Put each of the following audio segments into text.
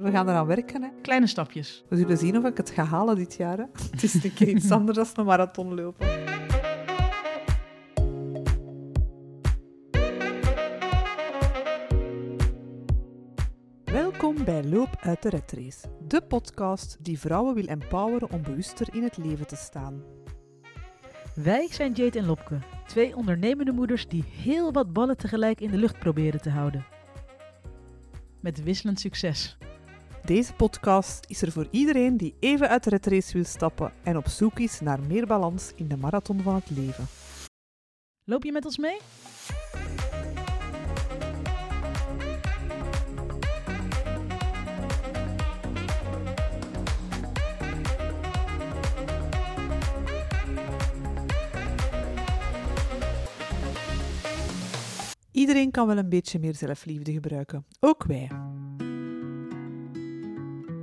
We gaan eraan werken. Hè. Kleine stapjes. We zullen zien of ik het ga halen dit jaar. Hè. Het is een keer iets anders dan een marathon lopen. Welkom bij Loop uit de Red Race, de podcast die vrouwen wil empoweren om bewuster in het leven te staan. Wij zijn Jade en Lopke, twee ondernemende moeders die heel wat ballen tegelijk in de lucht proberen te houden. Met wisselend succes. Deze podcast is er voor iedereen die even uit de Red Race wil stappen en op zoek is naar meer balans in de marathon van het leven. Loop je met ons mee? Iedereen kan wel een beetje meer zelfliefde gebruiken, ook wij.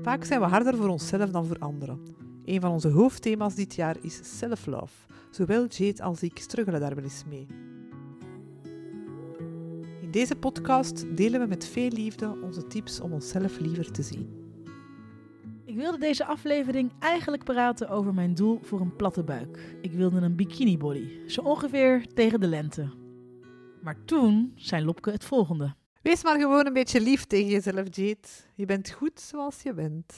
Vaak zijn we harder voor onszelf dan voor anderen. Een van onze hoofdthema's dit jaar is self-love. Zowel Jade als ik struggelen daar wel eens mee. In deze podcast delen we met veel liefde onze tips om onszelf liever te zien. Ik wilde deze aflevering eigenlijk praten over mijn doel voor een platte buik. Ik wilde een bikini body, zo ongeveer tegen de lente. Maar toen zei Lopke het volgende. Wees maar gewoon een beetje lief tegen jezelf, Jade. Je bent goed zoals je bent.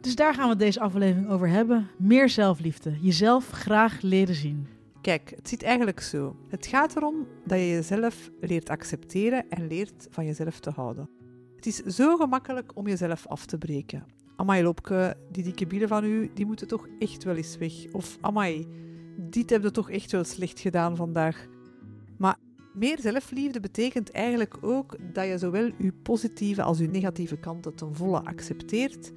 Dus daar gaan we deze aflevering over hebben. Meer zelfliefde. Jezelf graag leren zien. Kijk, het zit eigenlijk zo. Het gaat erom dat je jezelf leert accepteren en leert van jezelf te houden. Het is zo gemakkelijk om jezelf af te breken. Amai, Lopke, die dikke billen van u, die moeten toch echt wel eens weg. Of amai, dit heb je toch echt wel slecht gedaan vandaag. Maar meer zelfliefde betekent eigenlijk ook dat je zowel je positieve als je negatieve kanten ten volle accepteert.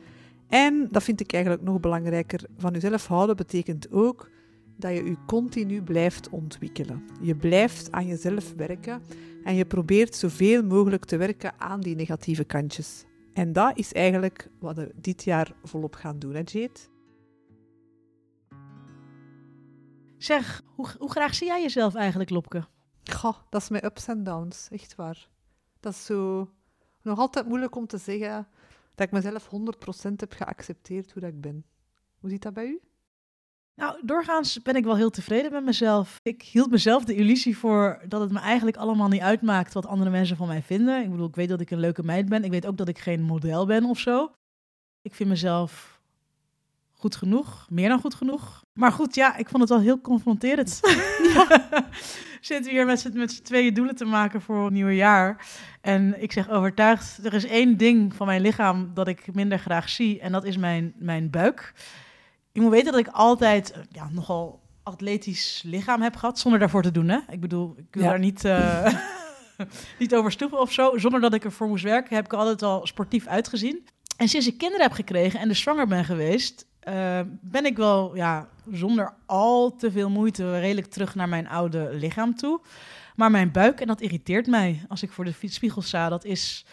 En dat vind ik eigenlijk nog belangrijker. Van jezelf houden betekent ook dat je je continu blijft ontwikkelen. Je blijft aan jezelf werken en je probeert zoveel mogelijk te werken aan die negatieve kantjes. En dat is eigenlijk wat we dit jaar volop gaan doen, hè Jade? Zeg, hoe, hoe graag zie jij jezelf eigenlijk, Lopke? Goh, dat is mijn ups en downs, echt waar. Dat is zo nog altijd moeilijk om te zeggen dat ik mezelf 100% heb geaccepteerd hoe dat ik ben. Hoe ziet dat bij u? Nou, doorgaans ben ik wel heel tevreden met mezelf. Ik hield mezelf de illusie voor dat het me eigenlijk allemaal niet uitmaakt wat andere mensen van mij vinden. Ik bedoel, ik weet dat ik een leuke meid ben. Ik weet ook dat ik geen model ben of zo. Ik vind mezelf goed genoeg, meer dan goed genoeg. Maar goed, ja, ik vond het wel heel confronterend. ja. Zitten we hier met z'n, met z'n tweeën doelen te maken voor het nieuwe jaar. En ik zeg overtuigd, er is één ding van mijn lichaam dat ik minder graag zie. En dat is mijn, mijn buik. Je moet weten dat ik altijd ja, nogal atletisch lichaam heb gehad, zonder daarvoor te doen. Hè? Ik bedoel, ik wil Ja. daar niet, eh, niet of zo. Zonder dat ik ervoor moest werken, heb ik altijd al sportief uitgezien. En sinds ik kinderen heb gekregen en dus zwanger ben geweest, eh, ben ik wel ja, zonder al te veel moeite redelijk terug naar mijn oude lichaam toe. Maar mijn buik, en dat irriteert mij als ik voor de spiegel sta, dat is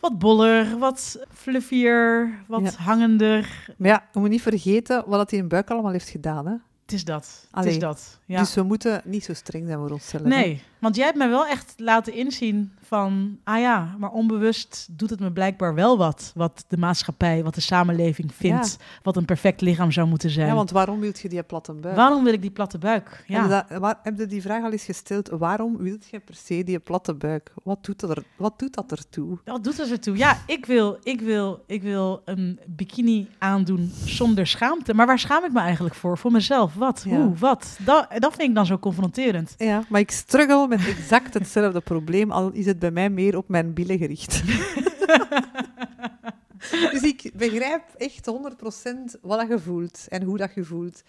wat boller, wat fluffier, wat Ja. hangender. Maar ja, we moeten niet vergeten wat dat in buik allemaal heeft gedaan. Hè? Het is dat. Het is dat. Ja. Dus we moeten niet zo streng zijn voor onszelf. nee, want jij hebt mij wel echt laten inzien van, ah ja, maar onbewust doet het me blijkbaar wel wat. Wat de maatschappij, wat de samenleving vindt, wat een perfect lichaam zou moeten zijn. Ja, want waarom wilt je die platte buik? Waarom wil ik die platte buik? Heb, Ja. je dat- waar, heb je die vraag al eens gesteld? Waarom wilt je per se die platte buik? Wat doet dat, er, wat doet dat ertoe? Wat doet dat ertoe? Ja, ik wil, ik, wil, ik wil een bikini aandoen zonder schaamte. Maar waar schaam ik me eigenlijk voor? Voor mezelf. Wat? Ja. Hoe? Wat? Dat, dat vind ik dan zo confronterend. Ja, maar ik struggle met exact hetzelfde probleem, al is het bij mij meer op mijn billen gericht. dus ik begrijp echt 100% wat je voelt en hoe dat je voelt.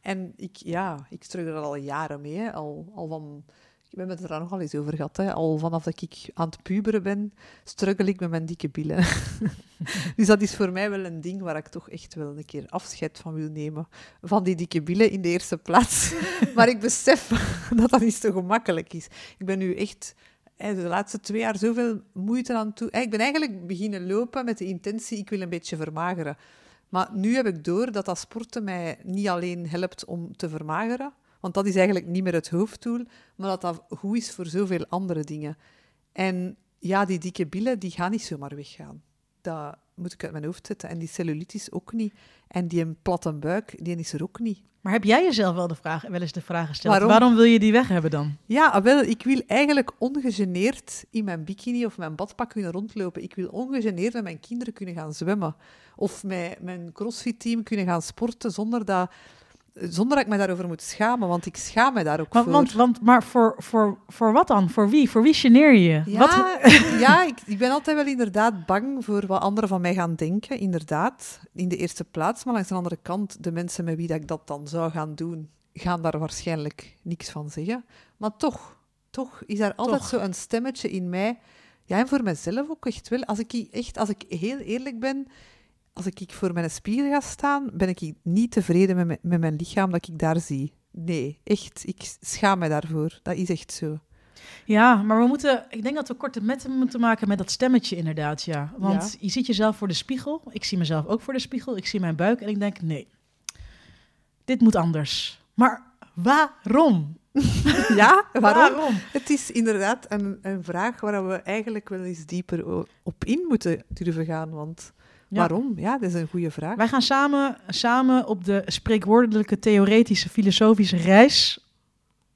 En ik, ja, ik struggle er al jaren mee. Al, al van, ik heb het er nogal eens over gehad. Hè. Al vanaf dat ik aan het puberen ben, struggle ik met mijn dikke billen. dus dat is voor mij wel een ding waar ik toch echt wel een keer afscheid van wil nemen. Van die dikke billen in de eerste plaats. maar ik besef dat dat niet zo gemakkelijk is. Ik ben nu echt de laatste twee jaar zoveel moeite aan toe. Ik ben eigenlijk beginnen lopen met de intentie, ik wil een beetje vermageren. Maar nu heb ik door dat dat sporten mij niet alleen helpt om te vermageren, want dat is eigenlijk niet meer het hoofddoel, maar dat dat goed is voor zoveel andere dingen. En ja, die dikke billen, die gaan niet zomaar weggaan. Dat moet ik uit mijn hoofd zetten. En die cellulitis ook niet. En die een platte buik, die is er ook niet. Maar heb jij jezelf wel, de vraag, wel eens de vraag gesteld, Waarom? waarom, wil je die weg hebben dan? Ja, ah, wel, ik wil eigenlijk ongegeneerd in mijn bikini of mijn badpak kunnen rondlopen. Ik wil ongegeneerd met mijn kinderen kunnen gaan zwemmen. Of met mijn crossfit-team kunnen gaan sporten zonder dat, zonder dat ik me daarover moet schamen. Want ik schaam me daar ook Want, voor. want, want, maar voor, voor, voor wat dan? Voor wie? Voor wie geneer je? Ja, Wat, ja ik, ik ben altijd wel inderdaad bang voor wat anderen van mij gaan denken. Inderdaad, in de eerste plaats. Maar langs de andere kant, de mensen met wie dat ik dat dan zou gaan doen, gaan daar waarschijnlijk niks van zeggen. Maar toch, toch is er altijd Toch. zo een stemmetje in mij. Ja, en voor mezelf ook echt wel. Als ik echt, als ik heel eerlijk ben, als ik voor mijn spiegel ga staan, ben ik niet tevreden met mijn, met mijn lichaam dat ik daar zie. Nee, echt. Ik schaam me daarvoor. Dat is echt zo. Ja, maar we moeten, ik denk dat we korte metten moeten maken met dat stemmetje inderdaad, ja. Want je ziet jezelf voor de spiegel. Ik zie mezelf ook voor de spiegel. Ik zie mijn buik en ik denk, nee, dit moet anders. Maar waarom? Ja, waarom? Waarom? Het is inderdaad een, een vraag waar we eigenlijk wel eens dieper op in moeten durven gaan. Want Ja. waarom? Ja, dat is een goede vraag. Wij gaan samen, samen op de spreekwoordelijke, theoretische, filosofische reis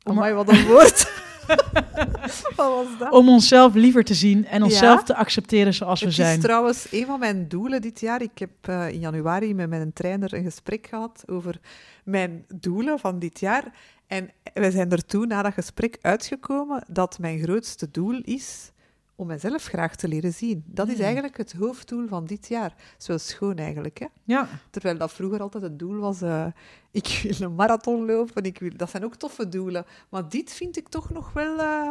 om, Amai, wat een woord. wat was dat? om onszelf liever te zien en onszelf Ja. te accepteren zoals we Het zijn. is trouwens een van mijn doelen dit jaar. Ik heb eh, in januari met mijn trainer een gesprek gehad over mijn doelen van dit jaar. En we zijn er toen na dat gesprek uitgekomen dat mijn grootste doel is om mezelf graag te leren zien. Dat is Hmm. eigenlijk het hoofddoel van dit jaar. Dat is wel schoon eigenlijk, hè? Ja, Terwijl dat vroeger altijd het doel was, eh, ik wil een marathon lopen, ik wil, dat zijn ook toffe doelen. Maar dit vind ik toch nog wel eh,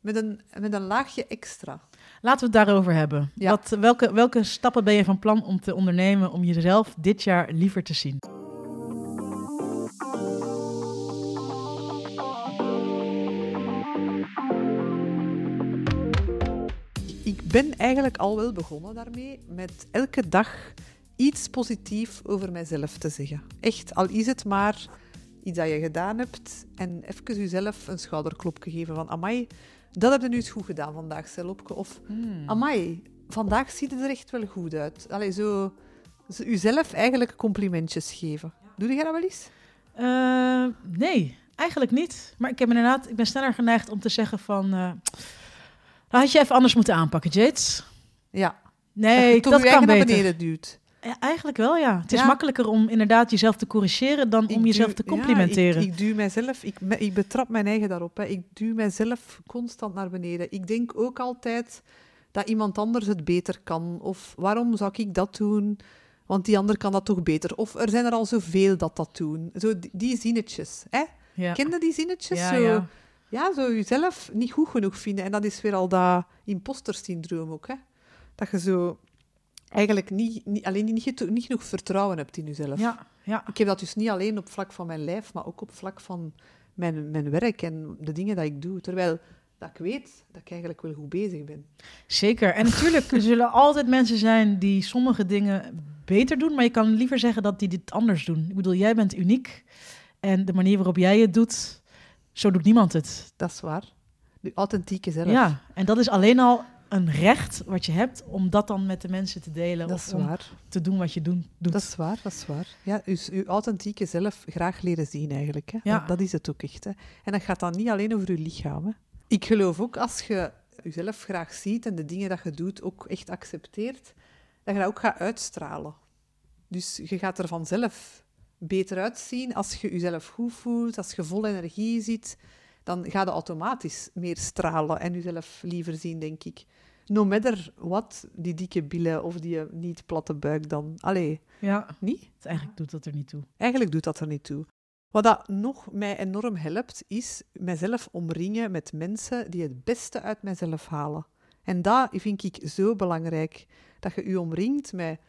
met, een, met een laagje extra. laten we het daarover hebben. Ja. Wat, welke, welke stappen ben je van plan om te ondernemen om jezelf dit jaar liever te zien? Ben eigenlijk al wel begonnen daarmee, met elke dag iets positiefs over mijzelf te zeggen. Echt, al is het maar iets dat je gedaan hebt en even jezelf een schouderklopje geven van amai, dat heb je nu eens goed gedaan vandaag, Selopke. Of amai, vandaag ziet het er echt wel goed uit. Allee, zo, zo jezelf eigenlijk complimentjes geven. Doe jij dat wel eens? Eh, nee, eigenlijk niet. Maar ik, heb inderdaad, ik ben sneller geneigd om te zeggen van... eh dat had je even anders moeten aanpakken, Jades. Ja. Nee, dat je kan beter. beneden duwt. Ja, eigenlijk wel, ja. Het is Ja. makkelijker om inderdaad jezelf te corrigeren dan om jezelf duw- te complimenteren. Ja, ik, ik duw mijzelf, ik, ik betrap mijn eigen daarop. Hè. Ik duw mijzelf constant naar beneden. Ik denk ook altijd dat iemand anders het beter kan. Of waarom zou ik dat doen? Want die ander kan dat toch beter. Of er zijn er al zoveel dat dat doen. Zo die, die zinnetjes. Hè? ja. Ken je die zinnetjes? Ja, zo, ja. Ja, zo jezelf niet goed genoeg vinden. En dat is weer al dat imposter-syndroom ook. Hè? Dat je zo eigenlijk niet, niet, alleen niet, niet genoeg vertrouwen hebt in jezelf. Ja, ja. Ik heb dat dus niet alleen op vlak van mijn lijf, maar ook op vlak van mijn, mijn werk en de dingen dat ik doe. Terwijl dat ik weet dat ik eigenlijk wel goed bezig ben. Zeker. En natuurlijk er zullen altijd mensen zijn die sommige dingen beter doen, maar je kan liever zeggen dat die dit anders doen. Ik bedoel, jij bent uniek en de manier waarop jij het doet, zo doet niemand het. Dat is waar. De authentieke zelf. Ja, en dat is alleen al een recht wat je hebt om dat dan met de mensen te delen dat of is om waar. te doen wat je doen, doet. Dat is waar, dat is waar. Ja, dus uw authentieke zelf graag leren zien eigenlijk. Hè. Ja. Dat, is het ook echt. Hè. En dat gaat dan niet alleen over uw lichaam. Hè. Ik geloof ook als je jezelf graag ziet en de dingen dat je doet ook echt accepteert, dat je dat ook gaat uitstralen. Dus je gaat er vanzelf beter uitzien als je jezelf goed voelt, als je vol energie zit. Dan ga je automatisch meer stralen en jezelf liever zien, denk ik. No matter wat, die dikke billen of die niet platte buik dan. Allee, Ja, niet? eigenlijk doet dat er niet toe. Eigenlijk doet dat er niet toe. Wat dat nog mij enorm helpt, is mijzelf omringen met mensen die het beste uit mijzelf halen. En dat vind ik zo belangrijk. Dat je je omringt met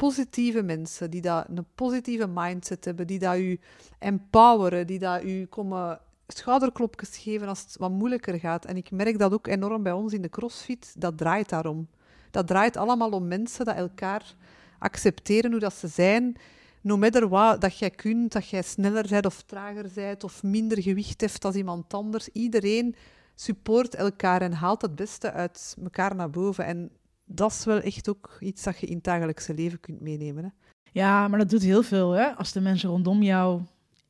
positieve mensen, die dat een positieve mindset hebben, die dat je empoweren, die dat je komen schouderklopjes geven als het wat moeilijker gaat. En ik merk dat ook enorm bij ons in de crossfit. Dat draait daarom. Dat draait allemaal om mensen dat elkaar accepteren hoe dat ze zijn. No matter wat dat jij kunt, dat jij sneller bent of trager bent of minder gewicht hebt als iemand anders. Iedereen support elkaar en haalt het beste uit elkaar naar boven. En dat is wel echt ook iets dat je in het dagelijkse leven kunt meenemen. Hè? Ja, maar dat doet heel veel, hè? Als de mensen rondom jou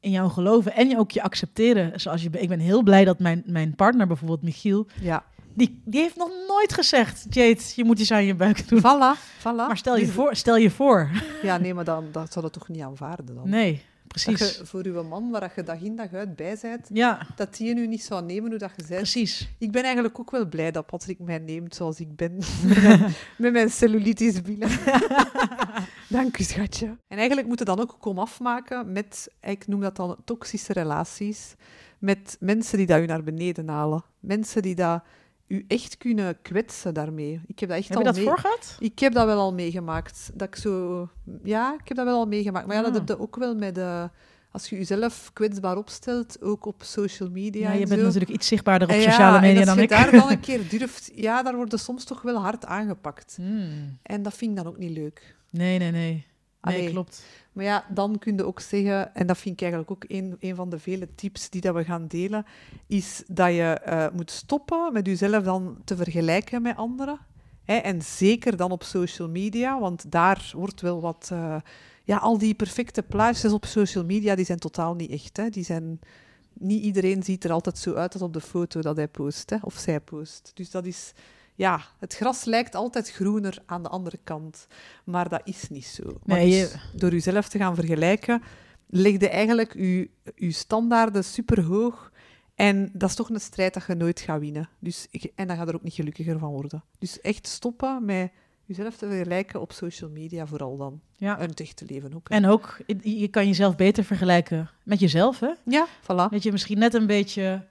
in jou geloven en je ook je accepteren. Zoals je, ik ben heel blij dat mijn, mijn partner, bijvoorbeeld Michiel, Ja, die, die heeft nog nooit gezegd, Jade, je moet iets aan je buik doen. voilà, voilà. Maar stel je Dus- voor, stel je voor. Ja, nee, maar dan, dat zou dat toch niet aanvaarden dan? Nee, Dat precies. je voor uw man, waar je dag in dag uit bij bent, Ja, dat die je nu niet zou nemen hoe dat je bent. precies. Ik ben eigenlijk ook wel blij dat Patrick mij neemt zoals ik ben. Met mijn, met mijn cellulitis. Dank u, schatje. En eigenlijk moeten dan ook komen afmaken met, ik noem dat dan toxische relaties, met mensen die dat u naar beneden halen. Mensen die dat u echt kunnen kwetsen daarmee. Ik heb dat echt Heb je al dat mee... voor gehad? Ik heb dat wel al meegemaakt. Dat ik zo... Ja, ik heb dat wel al meegemaakt. Maar ja, dat Ah. heb je ook wel met... eh, als je jezelf kwetsbaar opstelt, ook op social media Ja, je en bent zo. natuurlijk iets zichtbaarder op ja, sociale media en dan als ik. je daar dan een keer durft... Ja, daar worden soms toch wel hard aangepakt. Hmm. En dat vind ik dan ook niet leuk. Nee, nee, nee. Nee, Allee. klopt. Maar ja, dan kun je ook zeggen, en dat vind ik eigenlijk ook een, een van de vele tips die dat we gaan delen, is dat je eh, moet stoppen met jezelf dan te vergelijken met anderen. Hè, en zeker dan op social media, want daar wordt wel wat... eh, ja, al die perfecte plaatjes op social media, die zijn totaal niet echt. Hè. Die zijn... Niet iedereen ziet er altijd zo uit als op de foto dat hij post, hè, of zij post. Dus dat is... Ja, het gras lijkt altijd groener aan de andere kant. Maar dat is niet zo. Maar Nee, dus door jezelf te gaan vergelijken, leg je eigenlijk je, je standaarden superhoog. En dat is toch een strijd dat je nooit gaat winnen. Dus, ik- en dan ga je er ook niet gelukkiger van worden. Dus echt stoppen met jezelf te vergelijken op social media vooral dan. Ja. En het echte leven ook. hè. En ook, je je kan jezelf beter vergelijken met jezelf, hè? Ja, voilà. Dat je misschien net een beetje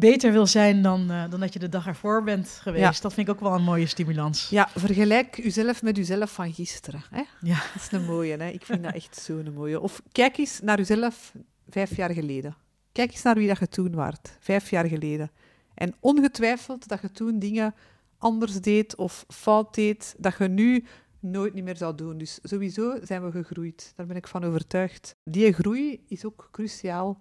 beter wil zijn dan, eh, dan dat je de dag ervoor bent geweest. Ja. Dat vind ik ook wel een mooie stimulans. Ja, vergelijk jezelf met jezelf van gisteren. Hè? Ja. Dat is een mooie. Hè? Ik vind dat echt zo'n mooie. Of kijk eens naar jezelf vijf jaar geleden. Kijk eens naar wie dat je toen waart, vijf jaar geleden. En ongetwijfeld dat je toen dingen anders deed of fout deed, dat je nu nooit niet meer zou doen. Dus sowieso zijn we gegroeid. Daar ben ik van overtuigd. Die groei is ook cruciaal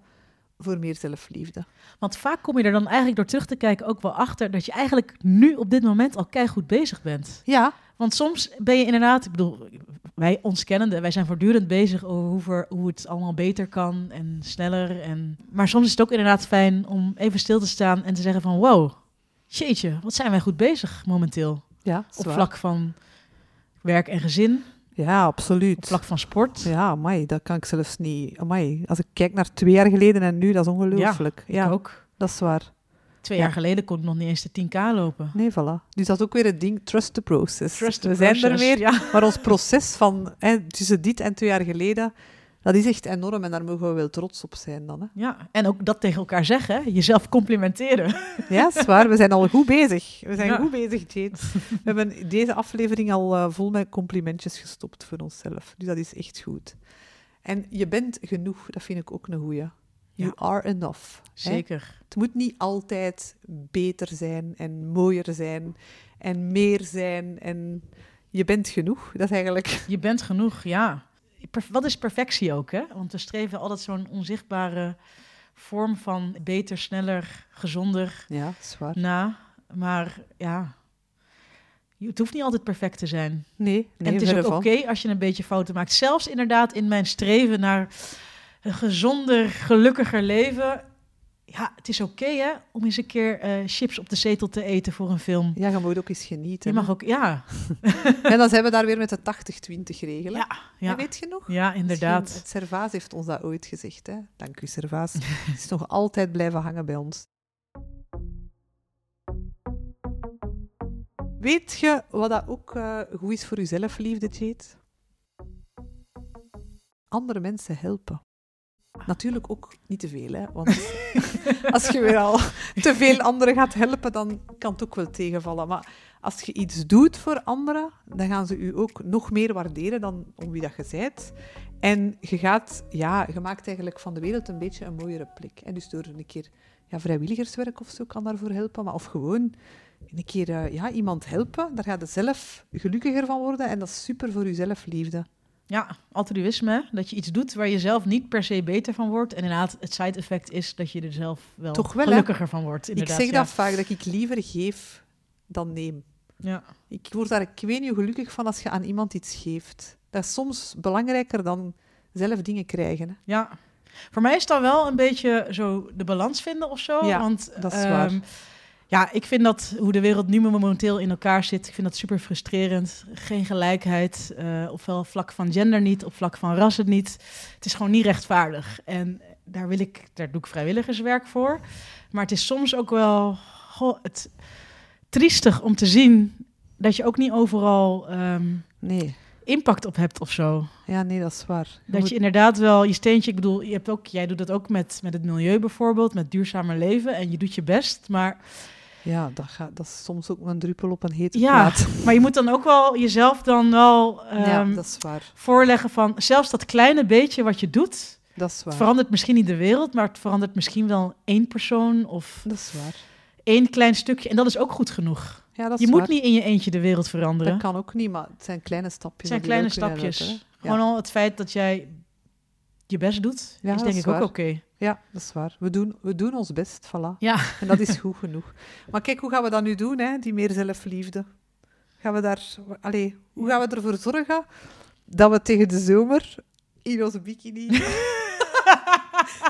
voor meer zelfliefde. Want vaak kom je er dan eigenlijk door terug te kijken ook wel achter dat je eigenlijk nu op dit moment al keihard bezig bent. Ja, Want soms ben je inderdaad, ik bedoel, wij ons kennende, wij zijn voortdurend bezig over hoe, ver- hoe het allemaal beter kan en sneller. En... Maar soms is het ook inderdaad fijn om even stil te staan en te zeggen van wow, jeetje, wat zijn wij goed bezig momenteel. ja Op vlak van werk en gezin, Ja, absoluut. op vlak van sport. Ja, amai, dat kan ik zelfs niet. Amai, als ik kijk naar twee jaar geleden en nu, dat is ongelooflijk. Ja, ook. dat is waar. Twee Ja. jaar geleden kon ik nog niet eens de 10k lopen. Nee, voilà. Dus dat is ook weer het ding, trust the process. Trust the We zijn er weer, Ja. maar ons proces van hè, tussen dit en twee jaar geleden, dat is echt enorm en daar mogen we wel trots op zijn dan. Hè. ja, en ook dat tegen elkaar zeggen, jezelf complimenteren. Ja, is waar. We zijn al goed bezig. We zijn Ja. goed bezig, Jade. We hebben deze aflevering al eh, vol met complimentjes gestopt voor onszelf. Dus dat is echt goed. En je bent genoeg, dat vind ik ook een goeie. You are enough. hè. Zeker. Het moet niet altijd beter zijn en mooier zijn en meer zijn. En je bent genoeg. Dat is eigenlijk... Je bent genoeg, ja. Wat is perfectie ook, hè? Want we streven altijd zo'n onzichtbare vorm van beter, sneller, gezonder Ja, zwaar. na. Maar ja, je- het hoeft niet altijd perfect te zijn. Nee, nee en het is ook oké als je een beetje fouten maakt. Zelfs inderdaad in mijn streven naar een gezonder, gelukkiger leven. Ja, het is oké hè, om eens een keer eh, chips op de zetel te eten voor een film. Ja, je moet ook eens genieten. Je mag ook, ja, En dan zijn we daar weer met de 80-20 regel. hè. ja, ja, weet je nog? ja, inderdaad. Misschien- Het Servaas heeft ons dat ooit gezegd. Hè? Dank u, Servaas. Het is nog altijd blijven hangen bij ons. Weet je wat dat ook eh, goed is voor jezelf, liefde, Jade? Andere mensen helpen. Natuurlijk ook niet te veel, hè? want als je weer al te veel anderen gaat helpen, dan kan het ook wel tegenvallen. Maar als je iets doet voor anderen, dan gaan ze u ook nog meer waarderen dan om wie dat je bent. En je gaat, ja, je maakt eigenlijk van de wereld een beetje een mooiere plek. En dus door een keer ja, vrijwilligerswerk of zo kan daarvoor helpen, maar of gewoon een keer eh, ja, iemand helpen, daar gaat je zelf gelukkiger van worden en dat is super voor je zelfliefde. Ja, altruïsme, hè? dat je iets doet waar je zelf niet per se beter van wordt. En inderdaad, het side effect is dat je er zelf wel, Toch wel, hè? gelukkiger van wordt. Inderdaad, ik zeg ja. dat vaak, dat ik liever geef dan neem. Ja. Ik word daar, ik weet niet hoe gelukkig van als je aan iemand iets geeft. Dat is soms belangrijker dan zelf dingen krijgen. Hè. ja. Voor mij is dat wel een beetje zo de balans vinden of zo. Ja, want, dat is ehm, waar. Ja, ik vind dat hoe de wereld nu momenteel in elkaar zit, ik vind dat super frustrerend. Geen gelijkheid, eh ofwel vlak van gender niet, op vlak van ras het niet. Het is gewoon niet rechtvaardig. En daar, wil ik, daar doe ik vrijwilligerswerk voor. Maar het is soms ook wel goh, het, triestig om te zien dat je ook niet overal ehm, Nee. impact op hebt of zo. Ja, nee, dat is waar. Je Dat moet- je inderdaad wel je steentje, ik bedoel, je hebt ook, jij doet dat ook met, met het milieu bijvoorbeeld, met duurzamer leven en je doet je best. Maar, Ja, dat, gaat, dat is soms ook een druppel op een hete Ja, plaat. maar je moet dan ook wel jezelf dan wel ja, ehm, dat is waar. voorleggen van zelfs dat kleine beetje wat je doet, Dat is waar. verandert misschien niet de wereld, maar het verandert misschien wel één persoon of Dat is waar. één klein stukje. En dat is ook goed genoeg. Ja, dat is Je moet waar. niet in je eentje de wereld veranderen. Dat kan ook niet, maar het zijn kleine stapjes. Het zijn kleine stapjes. Gewoon al het feit dat jij je best doet, Ja, is dat denk is ik ook oké. Ja, dat is waar. We doen, we doen ons best, voilà. Ja. En dat is goed genoeg. Maar kijk, hoe gaan we dat nu doen, hè? die meer zelfliefde? Gaan we daar... Allee, hoe gaan we ervoor zorgen dat we tegen de zomer in onze bikini...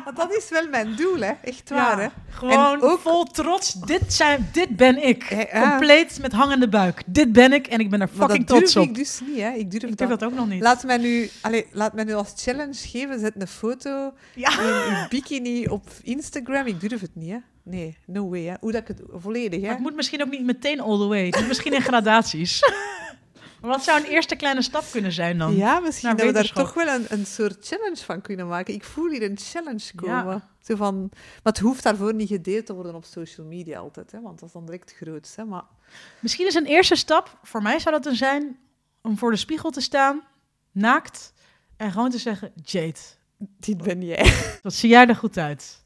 Want dat is wel mijn doel, hè. Echt waar, hè. Gewoon ook- vol trots. Dit, zijn, dit ben ik. Ja, ja. Compleet met hangende buik. Dit ben ik en ik ben er fucking dat durf trots op. ik dus niet, hè. Ik durf, Ik dat... durf dat ook nog niet. Laat mij, nu, allee, laat mij nu als challenge geven. Zet een foto Ja. in uw bikini op Instagram. Ik durf het niet, hè. Nee, no way, hè. Hoe dat ik het... Volledig, Maar hè. het moet misschien ook niet meteen all the way. Het moet misschien in gradaties. maar wat zou een eerste kleine stap kunnen zijn dan? Ja, misschien dat we daar toch wel een, een soort challenge van kunnen maken. Ik voel hier een challenge Ja. komen. Zo van, maar het hoeft daarvoor niet gedeeld te worden op social media altijd, hè, want dat is dan direct groots. Hè, maar Misschien is een eerste stap, voor mij zou dat dan zijn, om voor de spiegel te staan, naakt, en gewoon te zeggen, Jade, dit ben jij. wat zie jij er goed uit?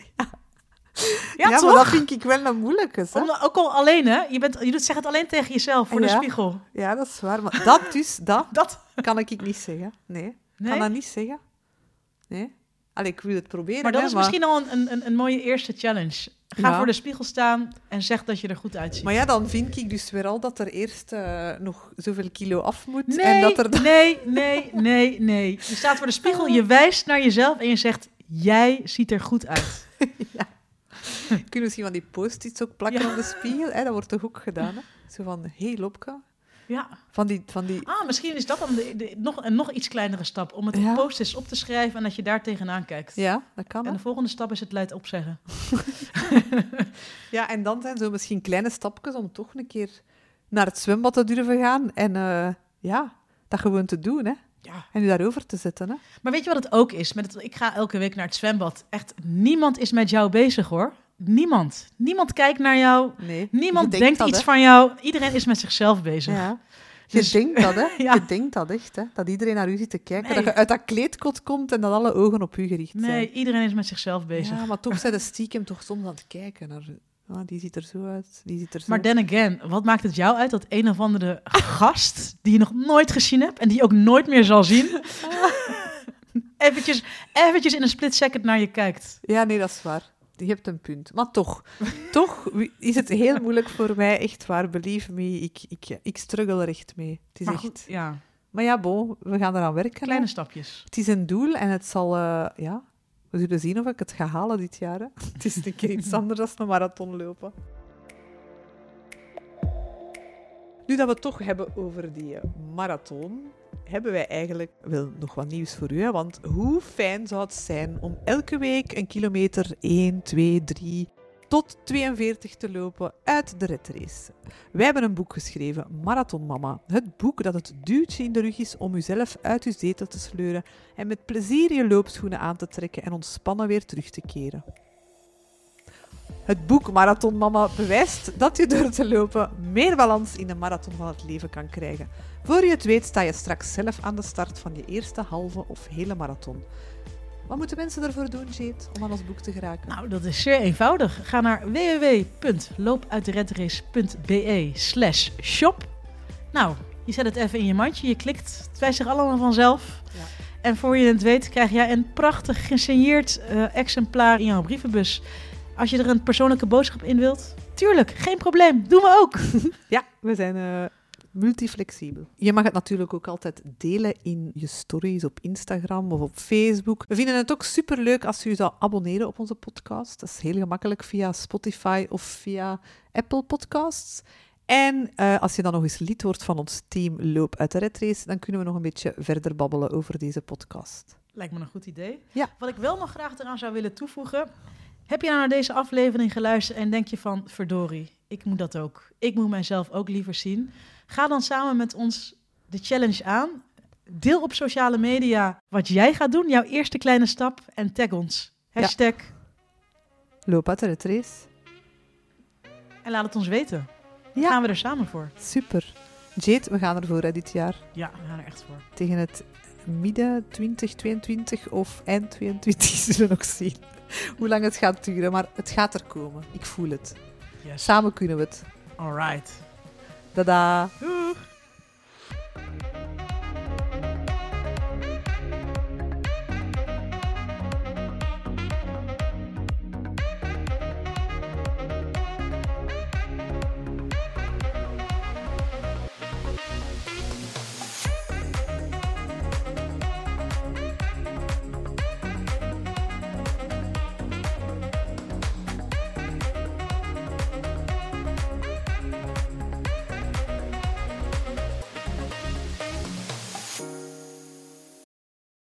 Ja, maar dat vind ik wel een moeilijke. Hè? Om, ook al alleen, hè? Je, bent, je doet, zeg het alleen tegen jezelf voor de spiegel. Ja, dat is waar. Maar dat dus, dat Dat. kan ik niet zeggen. Nee, kan dat niet zeggen. Nee. Allee, ik wil het proberen, Maar dat hè, is misschien al een, een, een mooie eerste challenge. Ga Ja. voor de spiegel staan en zeg dat je er goed uitziet. Maar ja, dan vind ik dus weer al dat er eerst eh, nog zoveel kilo af moet. nee, en dat er dan... nee, nee, nee, nee. Je staat voor de spiegel, je wijst naar jezelf en je zegt, jij ziet er goed uit. Kunnen we misschien van die post-its ook plakken Ja. op de spiegel? Hè? Dat wordt toch ook gedaan, hè? Zo van, hey, Lopke. Ja. Van die... Van die... Ah, misschien is dat dan de, de- nog, een nog iets kleinere stap. Om het Ja. op post-its op te schrijven en dat je daar tegenaan kijkt. Ja, dat kan. En hè. de volgende stap is het luid opzeggen. Ja, en dan zijn zo misschien kleine stapjes om toch een keer naar het zwembad te durven gaan. En eh, ja, dat gewoon te doen, hè. Ja. En u daarover te zetten, hè. Maar weet je wat het ook is? Met het, ik ga elke week naar het zwembad. Echt, niemand is met jou bezig hoor. Niemand. Niemand kijkt naar jou. Nee. Niemand denkt dat, iets hè. van jou. Iedereen is met zichzelf bezig. Ja. Je Dus- denkt dat, hè. Ja. Je denkt dat echt, hè. Dat iedereen naar u zit te kijken. Nee. Dat je uit dat kleedkot komt en dat alle ogen op u gericht zijn. Nee, iedereen is met zichzelf bezig. Ja, maar toch zijn de stiekem toch soms aan het kijken naar... Ah, die ziet er zo uit, die ziet er zo Maar then again, wat maakt het jou uit dat een of andere gast die je nog nooit gezien hebt en die je ook nooit meer zal zien, eventjes, eventjes in een split second naar je kijkt? Ja, nee, dat is waar. Je hebt een punt. Maar toch, toch is het heel moeilijk voor mij, echt waar. Believe me, ik, ik, ik struggle er echt mee. Het is Maar echt... goed, ja, Maar ja, bon, we gaan eraan werken. hè. kleine stapjes. Het is een doel en het zal... eh, ja, we zullen zien of ik het ga halen dit jaar. Hè. Het is een keer iets anders dan een marathon lopen. Nu dat we het toch hebben over die eh, marathon, hebben wij eigenlijk wel nog wat nieuws voor u. Want hoe fijn zou het zijn om elke week een kilometer 1, 2, 3 tot 42 te lopen uit de redrace. Wij hebben een boek geschreven, Marathon Mama. Het boek dat het duwtje in de rug is om uzelf uit uw zetel te sleuren en met plezier je loopschoenen aan te trekken en ontspannen weer terug te keren. Het boek Marathon Mama bewijst dat je door te lopen meer balans in de marathon van het leven kan krijgen. Voor je het weet sta je straks zelf aan de start van je eerste halve of hele marathon. Wat moeten mensen ervoor doen, Jade, om aan ons boek te geraken? Nou, dat is zeer eenvoudig. Ga naar www.loopuitderedrace.be slash shop. Nou, je zet het even in je mandje, je klikt, het wijst zich allemaal vanzelf. Ja. En voor je het weet krijg jij een prachtig gesigneerd eh, exemplaar in jouw brievenbus. Als je er een persoonlijke boodschap in wilt, tuurlijk, geen probleem, doen we ook. Ja, we zijn eh, multiflexibel. Je mag het natuurlijk ook altijd delen in je stories op Instagram of op Facebook. We vinden het ook superleuk als u zou abonneren op onze podcast. Dat is heel gemakkelijk via Spotify of via Apple Podcasts. En uh, als je dan nog eens lid wordt van ons team Loop uit de Red Race, dan kunnen we nog een beetje verder babbelen over deze podcast. Lijkt me een goed idee. Ja. Wat ik wel nog graag eraan zou willen toevoegen. Heb je nou naar deze aflevering geluisterd en denk je van, verdorie, ik moet dat ook. Ik moet mijzelf ook liever zien. Ga dan samen met ons de challenge aan. Deel op sociale media wat jij gaat doen, jouw eerste kleine stap. En tag ons. Hashtag Red Race. En laat het ons weten. Ja. Gaan we er samen voor? Super. Jade, we gaan ervoor hè, dit jaar. Ja, we gaan er echt voor. Tegen het midden 2022 of eind 2022 zullen we nog zien hoe lang het gaat duren. Maar het gaat er komen. Ik voel het. Yes. Samen kunnen we het. All right. Tada. Doeg.